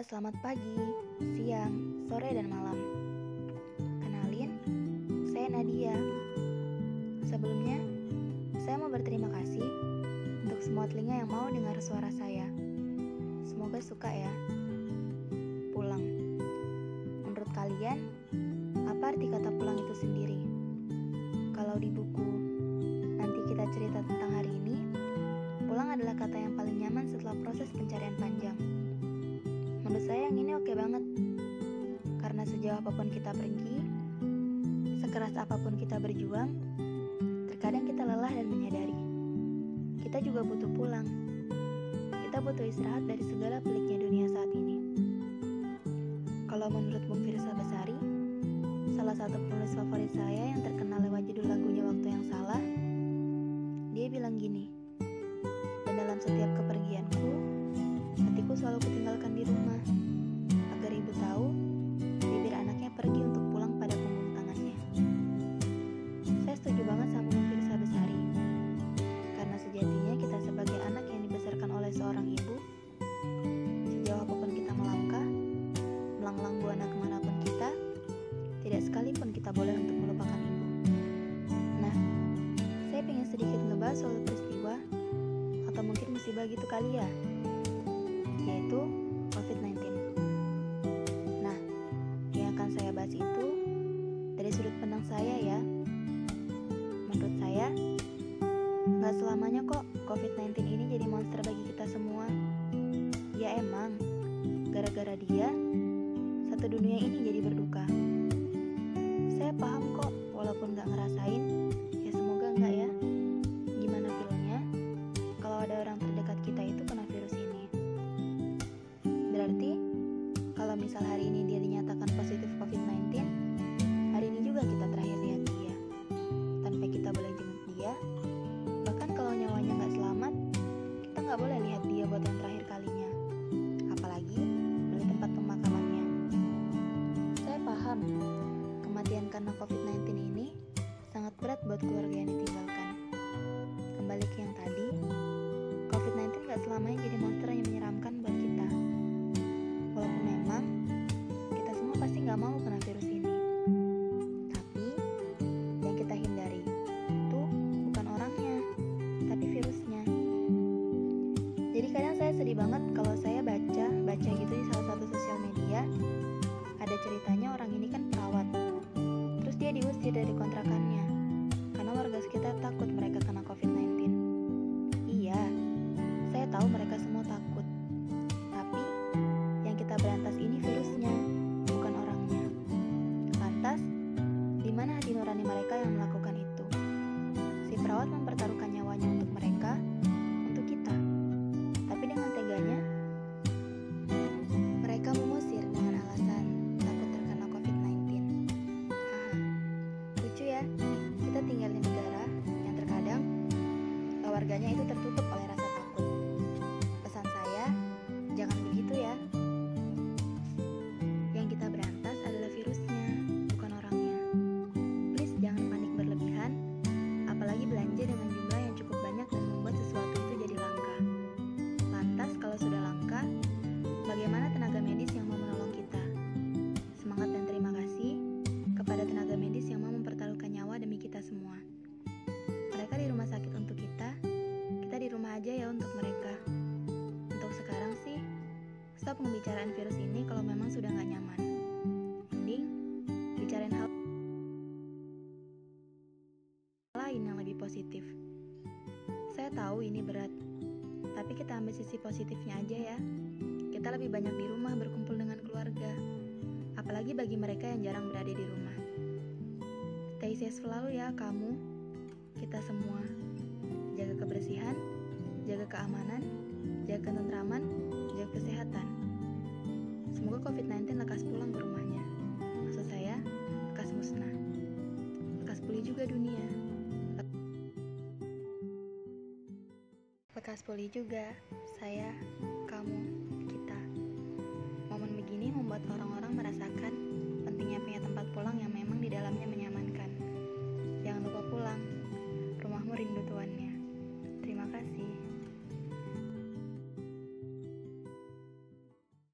selamat pagi, siang, sore, dan malam. Kenalin, saya Nadia. Sebelumnya, saya mau berterima kasih untuk semua telinga yang mau dengar suara saya. Semoga suka ya. Pulang. Menurut kalian, apa arti kata pulang itu sendiri? Kalau di buku nanti kita cerita tentang hari ini, pulang adalah kata yang paling nyaman setelah proses pencarian panjang. Menurut saya yang ini oke banget. Karena sejauh apa pun kita pergi, sekeras apa pun kita berjuang, terkadang kita lelah dan menyadari. Kita juga butuh pulang. Kita butuh istirahat dari segala peliknya dunia saat ini. Kalau menurut Bung Firsa Besari, salah satu penulis favorit saya yang terkenal lewat judul lagunya Waktu Yang Salah, dia bilang gini, dan dalam setiap kepergianku, hatiku selalu kutinggalkan di rumah, agar ibu tahu bibir anaknya pergi untuk pulang pada punggung tangannya. Saya setuju banget sama Firsa Besari, karena sejatinya kita sebagai anak yang dibesarkan oleh seorang ibu, sejauh apa pun kita melangkah, melanglang buana ke mana pun kita, tidak sekalipun kita boleh untuk melupakan ibu. Nah, saya ingin sedikit ngebahas soal peristiwa atau mungkin musibah gitu kali ya yaitu COVID-19. Nah, yang akan saya bahas itu dari sudut pandang saya ya. Menurut saya, nggak selamanya kok COVID-19 ini jadi monster bagi kita semua. Ya emang, gara-gara dia, satu dunia ini jadi berduka. Saya paham kok, misal hari ini dia dinyatakan positif COVID-19, hari ini juga kita terakhir lihat dia. Tanpa kita boleh jenguk dia, bahkan kalau nyawanya nggak selamat, kita nggak boleh lihat dia buat yang terakhir kalinya. Apalagi dari tempat pemakamannya. Saya paham, kematian karena COVID-19 ini sangat berat buat keluarga yang dari kontrakannya karena warga sekitar takut mereka kena COVID-19. Stop pembicaraan virus ini kalau memang sudah nggak nyaman. Mending, bicarain hal lain yang lebih positif. Saya tahu ini berat, tapi kita ambil sisi positifnya aja ya. Kita lebih banyak di rumah berkumpul dengan keluarga, apalagi bagi mereka yang jarang berada di rumah. Stay safe selalu ya kamu, kita semua. Jaga kebersihan, jaga keamanan, jaga ketentraman, kesehatan. Semoga COVID-19 lekas pulang ke rumahnya. Maksud saya, lekas musnah. Lekas pulih juga dunia. Lekas pulih juga saya, kamu, kita. Momen begini membuat orang-orang merasakan pentingnya punya tempat pulang yang memang di dalamnya menyambut